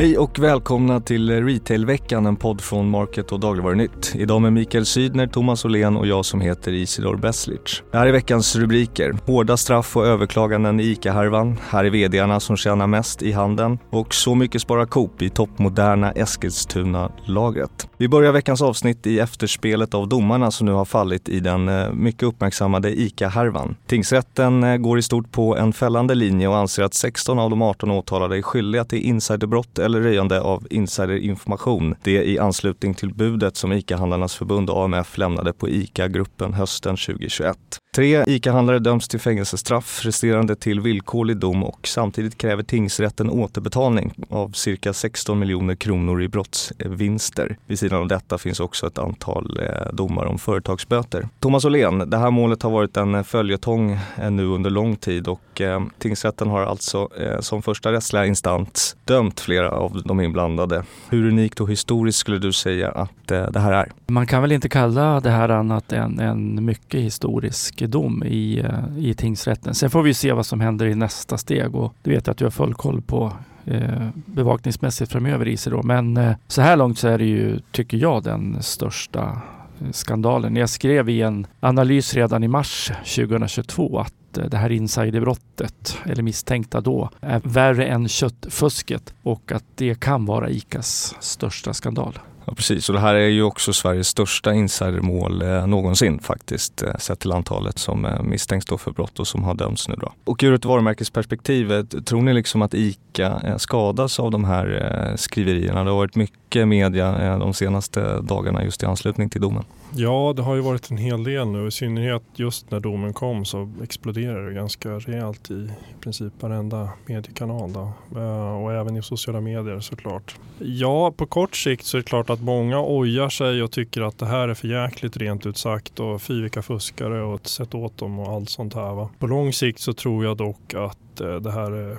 Hej och välkomna till Retailveckan, en podd från Market och Dagligvarunytt. Idag med Mikael Sydner, Thomas Åhlén och jag som heter Isidor Beslic. Det här är veckans rubriker. Hårda straff och överklaganden i ICA-härvan. Här är vdarna som tjänar mest i handeln. Och så mycket sparar Coop i toppmoderna Eskilstuna-lagret. Vi börjar veckans avsnitt i efterspelet av domarna som nu har fallit i den eh, mycket uppmärksammade ICA-härvan. Tingsrätten eh, går i stort på en fällande linje och anser att 16 av de 18 åtalade är skyldiga till insiderbrott eller röjande av insiderinformation. Det i anslutning till budet som ICA-handlarnas förbund AMF lämnade på ICA-gruppen hösten 2021. Tre ICA-handlare döms till fängelsestraff, resterande till villkorlig dom och samtidigt kräver tingsrätten återbetalning av cirka 16 miljoner kronor i brottsvinster. Vid sidan av detta finns också ett antal eh, domar om företagsböter. Thomas Åhlén, det här målet har varit en följetong eh, nu under lång tid och eh, tingsrätten har alltså som första rättsliga instans dömt flera av de inblandade. Hur unikt och historiskt skulle du säga att det här är? Man kan väl inte kalla det här annat än en mycket historisk dom i, eh, i tingsrätten. Sen får vi se vad som händer i nästa steg och det vet jag att du har full koll på eh, bevakningsmässigt framöver Isidor. Men eh, så här långt så är det ju, tycker jag, den största eh, skandalen. Jag skrev i en analys redan i mars 2022 att eh, det här insiderbrottet, eller misstänkta då, är värre än köttfusket och att det kan vara ICAs största skandal. Ja, precis, och det här är ju också Sveriges största insidermål eh, någonsin faktiskt, eh, sett till antalet som eh, misstänks då för brott och som har dömts nu då. Och ur ett varumärkesperspektiv, eh, tror ni liksom att ICA eh, skadas av de här eh, skriverierna? Det har varit mycket media eh, de senaste dagarna just i anslutning till domen. Ja, det har ju varit en hel del nu. I synnerhet just när domen kom så exploderade det ganska rejält i princip varenda mediekanal. Då. Eh, och även i sociala medier såklart. Ja, på kort sikt så är det klart att många ojar sig och tycker att det här är för jäkligt rent ut sagt och fy vilka fuskare och sätt åt dem och allt sånt här. Va? På lång sikt så tror jag dock att eh, det här är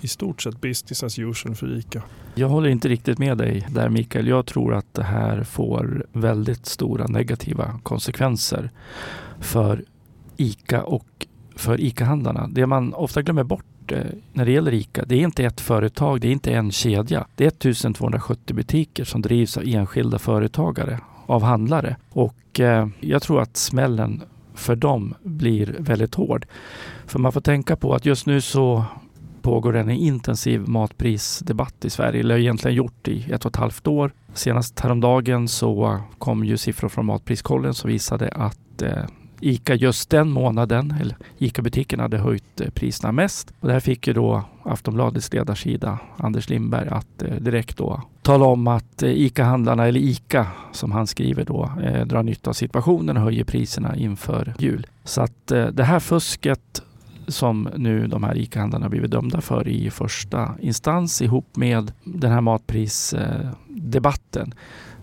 i stort sett business as usual för ICA. Jag håller inte riktigt med dig där Mikael. Jag tror att det här får väldigt stora negativa konsekvenser för ICA och för ICA-handlarna. Det man ofta glömmer bort eh, när det gäller ICA, det är inte ett företag, det är inte en kedja. Det är 1270 butiker som drivs av enskilda företagare, av handlare. Och eh, jag tror att smällen för dem blir väldigt hård. För man får tänka på att just nu så pågår en intensiv matprisdebatt i Sverige, eller egentligen gjort i ett och ett halvt år. Senast häromdagen så kom ju siffror från Matpriskollen som visade att eh, ICA just den månaden, eller ICA-butiken hade höjt eh, priserna mest. Och det här fick ju då Aftonbladets ledarsida Anders Lindberg att eh, direkt då tala om att eh, ICA-handlarna, eller ICA som han skriver då, eh, drar nytta av situationen och höjer priserna inför jul. Så att eh, det här fusket som nu de här ICA-handlarna blivit dömda för i första instans ihop med den här matprisdebatten.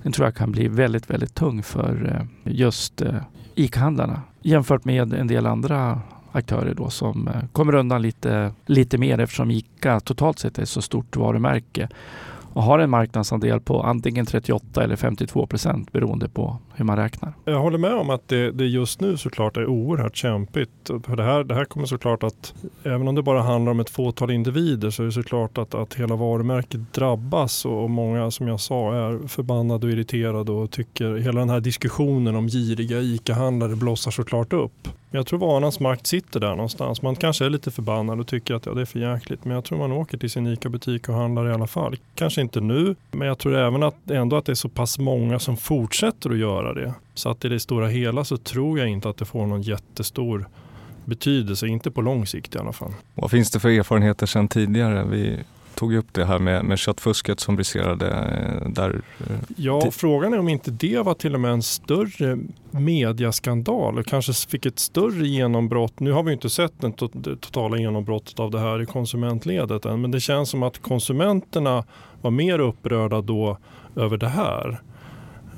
Den tror jag kan bli väldigt, väldigt tung för eh, just eh, ICA-handlarna jämfört med en del andra aktörer då som eh, kommer undan lite, lite mer eftersom ICA totalt sett är ett så stort varumärke och har en marknadsandel på antingen 38 eller 52 procent beroende på hur man räknar. Jag håller med om att det, det just nu såklart är oerhört kämpigt. För det, här, det här kommer såklart att, även om det bara handlar om ett fåtal individer så är det såklart att, att hela varumärket drabbas och många som jag sa är förbannade och irriterade och tycker hela den här diskussionen om giriga ICA-handlare blossar såklart upp. Jag tror vanans makt sitter där någonstans. Man kanske är lite förbannad och tycker att ja, det är för jäkligt. Men jag tror man åker till sin ICA-butik och handlar i alla fall. Kanske inte nu, men jag tror även att, ändå att det är så pass många som fortsätter att göra det. Så att i det stora hela så tror jag inte att det får någon jättestor betydelse, inte på lång sikt i alla fall. Vad finns det för erfarenheter sedan tidigare? Vi tog upp det här med, med köttfusket som briserade eh, där. Eh, ja, frågan är om inte det var till och med en större mediaskandal och kanske fick ett större genombrott. Nu har vi inte sett det totala genombrottet av det här i konsumentledet än, men det känns som att konsumenterna var mer upprörda då över det här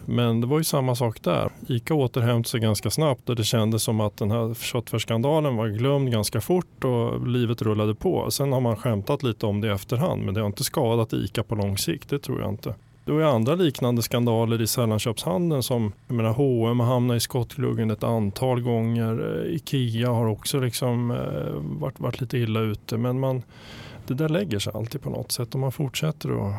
men det var ju samma sak där. ICA återhämtade sig ganska snabbt och det kändes som att den här köttfärsskandalen var glömd ganska fort och livet rullade på. Sen har man skämtat lite om det i efterhand men det har inte skadat ICA på lång sikt, det tror jag inte. Det var ju andra liknande skandaler i sällanköpshandeln som jag menar, H&M har hamnat i skottgluggen ett antal gånger. Eh, Ikea har också liksom, eh, varit, varit lite illa ute. Men man, det där lägger sig alltid på något sätt och man fortsätter att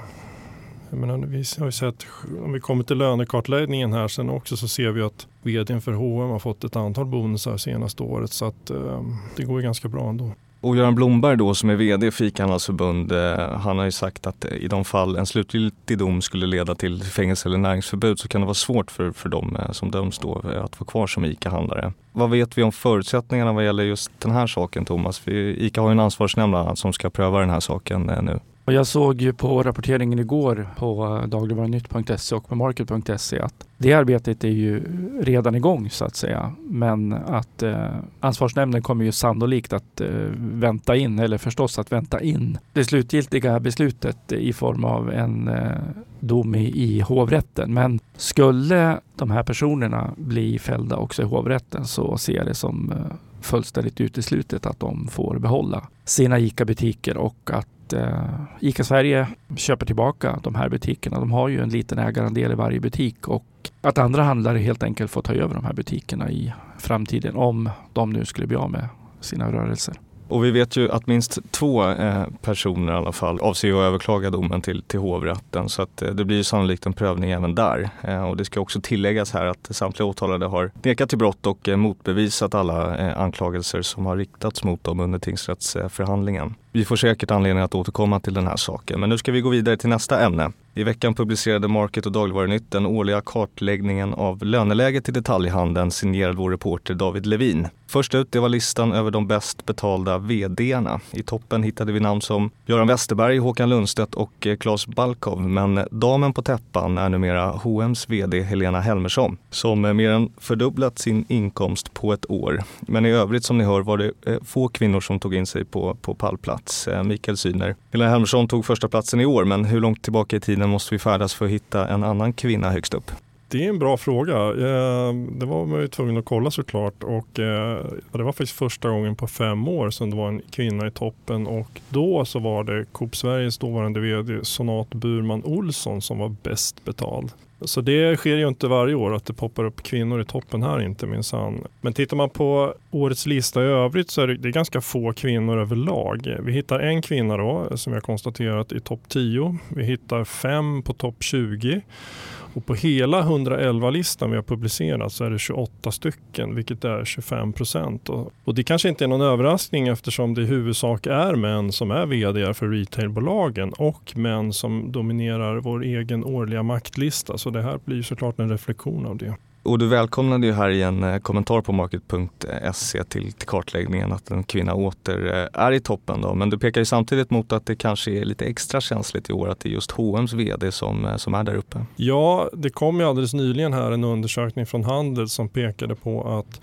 menar, vi har ju sett, om vi kommer till lönekartläggningen här sen också så ser vi att vdn för H&M har fått ett antal bonusar senaste året så att eh, det går ju ganska bra ändå. Och Göran Blomberg då som är VD för ICA-handelsförbund, eh, han har ju sagt att eh, i de fall en slutgiltig dom skulle leda till fängelse eller näringsförbud så kan det vara svårt för, för dem eh, som döms då att vara kvar som ICA-handlare. Vad vet vi om förutsättningarna vad gäller just den här saken Thomas? För ICA har ju en ansvarsnämnd som ska pröva den här saken nu. Och jag såg ju på rapporteringen igår på dagligvarunytt.se och på market.se att det arbetet är ju redan igång så att säga. Men att eh, ansvarsnämnden kommer ju sannolikt att eh, vänta in, eller förstås att vänta in det slutgiltiga beslutet i form av en eh, dom i, i hovrätten. Men skulle de här personerna bli fällda också i hovrätten så ser jag det som eh, fullständigt uteslutet att de får behålla sina ICA-butiker och att eh, ICA Sverige köper tillbaka de här butikerna. De har ju en liten ägarandel i varje butik och att andra handlare helt enkelt får ta över de här butikerna i framtiden om de nu skulle bli av med sina rörelser. Och vi vet ju att minst två eh, personer i alla fall avser att överklaga domen till, till hovrätten så att eh, det blir sannolikt en prövning även där. Eh, och det ska också tilläggas här att samtliga åtalade har nekat till brott och eh, motbevisat alla eh, anklagelser som har riktats mot dem under tingsrättsförhandlingen. Vi får säkert anledning att återkomma till den här saken men nu ska vi gå vidare till nästa ämne. I veckan publicerade Market och Dagligvarunytt den årliga kartläggningen av löneläget i detaljhandeln signerad vår reporter David Levin. Först ut det var listan över de bäst betalda vdarna. I toppen hittade vi namn som Göran Westerberg, Håkan Lundstedt och eh, Claes Balkov. Men eh, damen på täppan är numera H&M's VD Helena Helmersson som eh, mer än fördubblat sin inkomst på ett år. Men i övrigt som ni hör var det få kvinnor som tog in sig på, på pallplats. Mikael Syner. Helena Helmersson tog första platsen i år men hur långt tillbaka i tiden måste vi färdas för att hitta en annan kvinna högst upp? Det är en bra fråga. Eh, det var man ju tvungen att kolla såklart och eh, det var faktiskt första gången på fem år som det var en kvinna i toppen och då så var det Coop Sveriges dåvarande vd Sonat Burman Olsson som var bäst betald. Så det sker ju inte varje år att det poppar upp kvinnor i toppen här inte minsann. Men tittar man på årets lista i övrigt så är det, det är ganska få kvinnor överlag. Vi hittar en kvinna då eh, som jag konstaterat i topp 10. Vi hittar fem på topp 20 och på hela 111-listan vi har publicerat så är det 28 stycken, vilket är 25 procent. Och, och, det kanske inte är någon överraskning eftersom det i huvudsak är män som är vd för retailbolagen och män som dominerar vår egen årliga maktlista. Så det här blir såklart en reflektion av det. Och du välkomnade ju här i en eh, kommentar på market.se till, till kartläggningen att en kvinna åter eh, är i toppen. Då. Men du pekar ju samtidigt mot att det kanske är lite extra känsligt i år att det är just H&M's vd som, eh, som är där uppe. Ja, det kom ju alldeles nyligen här en undersökning från Handel som pekade på att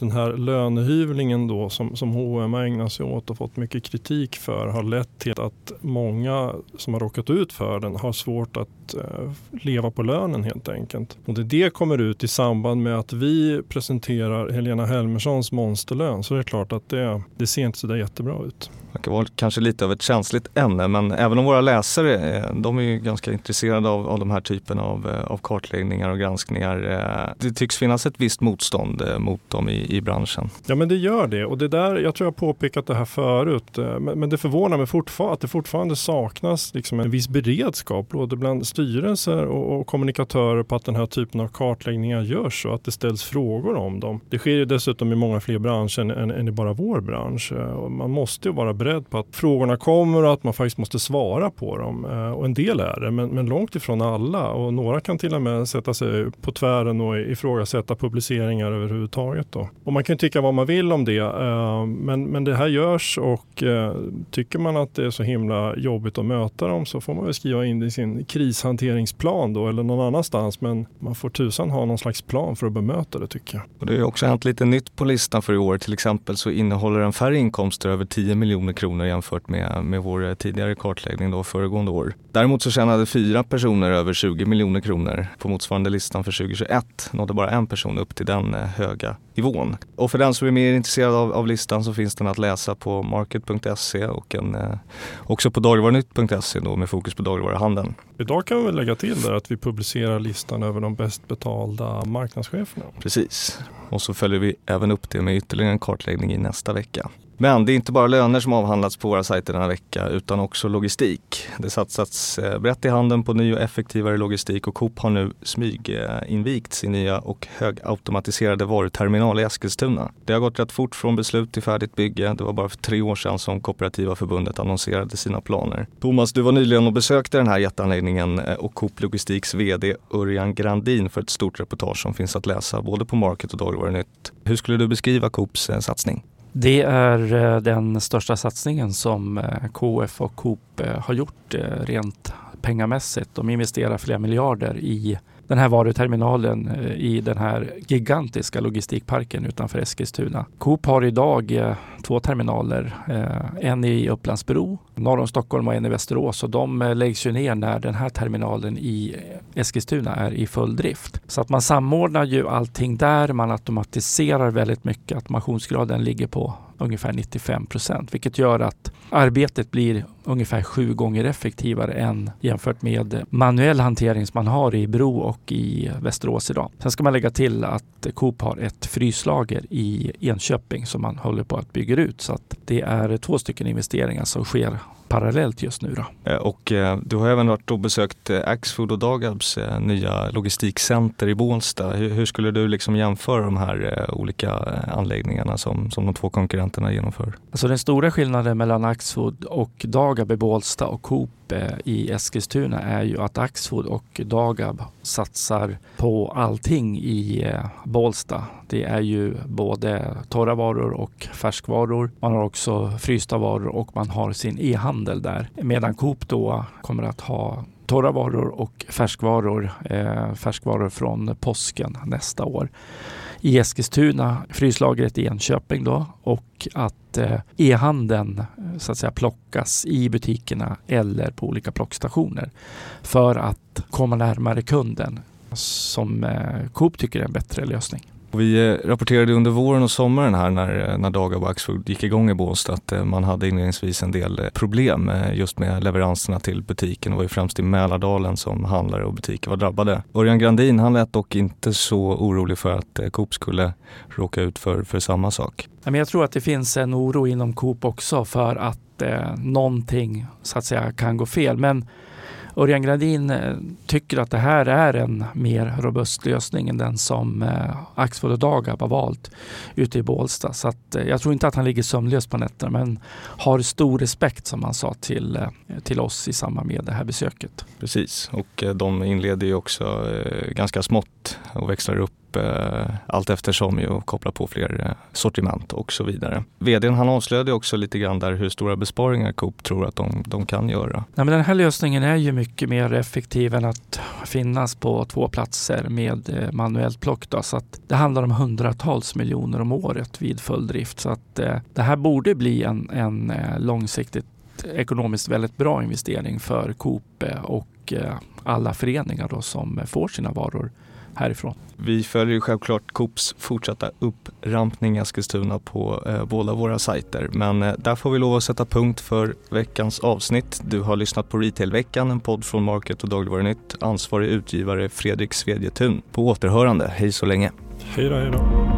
den här lönehyvlingen då som, som H&M ägnar sig åt och fått mycket kritik för har lett till att många som har råkat ut för den har svårt att eh, leva på lönen helt enkelt. Och det, det kommer ut i samband med att vi presenterar Helena Helmerssons monsterlön så det är klart att det, det ser inte så där jättebra ut. Det kan vara kanske lite av ett känsligt ämne men även om våra läsare eh, de är ganska intresserade av, av de här typen av, eh, av kartläggningar och granskningar. Eh, det tycks finnas ett visst motstånd mot dem i, i branschen. Ja men det gör det och det där, jag tror jag påpekat det här förut eh, men, men det förvånar mig fortfarande att det fortfarande saknas liksom en viss beredskap både bland styrelser och, och kommunikatörer på att den här typen av kartläggningar görs och att det ställs frågor om dem. Det sker ju dessutom i många fler branscher än, än i bara vår bransch. Eh, man måste ju vara beredd på att frågorna kommer och att man faktiskt måste svara på dem. Eh, och en del är det, men, men långt ifrån alla. Och några kan till och med sätta sig på tvären och ifrågasätta publiceringar överhuvudtaget. Då. Och man kan tycka vad man vill om det, eh, men, men det här görs och eh, tycker man att det är så himla jobbigt att möta dem så får man väl skriva in det i sin krishanteringsplan då eller någon annanstans. Men man får tusan ha någon slags plan för att bemöta det tycker jag. Och det har också hänt lite nytt på listan för i år. Till exempel så innehåller den färre inkomster över 10 miljoner kronor jämfört med, med vår tidigare kartläggning då föregående år. Däremot så tjänade fyra personer över 20 miljoner kronor. På motsvarande listan för 2021 nådde bara en person upp till den eh, höga nivån. Och för den som är mer intresserad av, av listan så finns den att läsa på market.se och en, eh, också på dagligvarunytt.se då med fokus på dagligvaruhandeln. Idag kan vi väl lägga till där att vi publicerar listan över de bäst betalda marknadscheferna. Precis. Och så följer vi även upp det med ytterligare en kartläggning i nästa vecka. Men det är inte bara löner som avhandlats på våra sajter denna vecka utan också logistik. Det satsats eh, brett i handeln på ny och effektivare logistik och Coop har nu smyginvigt sin nya och högautomatiserade varuterminal i Eskilstuna. Det har gått rätt fort från beslut till färdigt bygge. Det var bara för tre år sedan som Kooperativa förbundet annonserade sina planer. Thomas, du var nyligen och besökte den här jätteanläggningen eh, och Coop Logistiks VD Örjan Grandin för ett stort reportage som finns att läsa både på Market och Dagligvarunytt. Hur skulle du beskriva Coops eh, satsning? Det är eh, den största satsningen som eh, KF och Coop eh, har gjort rent pengamässigt. De investerar flera miljarder i den här varuterminalen eh, i den här gigantiska logistikparken utanför Eskilstuna. Coop har idag eh, två terminaler. Eh, en i Upplandsbro norr om Stockholm och en i Västerås och de läggs ju ner när den här terminalen i Eskilstuna är i full drift. Så att man samordnar ju allting där. Man automatiserar väldigt mycket. Automationsgraden ligger på ungefär 95 procent, vilket gör att arbetet blir ungefär sju gånger effektivare än jämfört med manuell hantering som man har i Bro och i Västerås idag. Sen ska man lägga till att Coop har ett fryslager i Enköping som man håller på att bygga ut så att det är två stycken investeringar som sker parallellt just nu. Då. Eh, och eh, du har även varit och besökt eh, Axfood och Dagabs nya logistikcenter i Bålsta. Hur, hur, skulle du liksom jämföra de här olika anläggningarna som, som de två konkurrenterna genomför? Alltså den stora skillnaden mellan Axfood och Dagab i Bålsta och Coop i Eskilstuna är ju att Axfood och Dagab satsar på allting i eh, Bålsta. Det är ju både torra varor och färskvaror. Man har också frysta varor och man har sin e-handel där. Medan Coop då kommer att ha torra varor och färskvaror, eh, färskvaror från påsken nästa år. I Eskilstuna, fryslagret i Enköping då och att eh, e-handeln eh, så att säga plockas i butikerna eller på olika plockstationer för att komma närmare kunden som eh, Coop tycker är en bättre lösning. Vi eh, rapporterade under våren och sommaren här när, eh, när Dagab och Axfood gick igång i Båstad att eh, man hade inledningsvis en del problem just med leveranserna till butiken. Det var ju främst i Mälardalen som handlare och butiker var drabbade. Örjan Grandin han lät dock inte så orolig för att Coop skulle råka ut för, för samma sak. Jag tror att det finns en oro inom Coop också för att eh, någonting så att säga kan gå fel. Men Örjan Gradin eh, tycker att det här är en mer robust lösning än den som eh, Axfood och Dagab har valt ute i Bålsta. Så att, eh, jag tror inte att han ligger sömnlös på nätterna men har stor respekt som han sa till, till oss i samband med det här besöket. Precis och de inleder ju också ganska smått och växlar upp eh, allt eftersom ju och koppla på fler eh, sortiment och så vidare. Vdn han avslöjade också lite grann där hur stora besparingar Coop tror att de, de kan göra. Nej, men den här lösningen är ju mycket mer effektiv än att finnas på två platser med eh, manuellt plock. Då, så att det handlar om hundratals miljoner om året vid full drift. Så att eh, det här borde bli en, en eh, långsiktigt ekonomiskt väldigt bra investering för Coop eh, och alla föreningar då som får sina varor härifrån. Vi följer självklart Coops fortsatta upprampning i Eskilstuna på eh, båda våra sajter. Men eh, där får vi lov att sätta punkt för veckans avsnitt. Du har lyssnat på Retailveckan, en podd från Market och Dagligvarunytt. Ansvarig utgivare Fredrik Svedjetun. På återhörande, hej så länge. Hej då, hej då.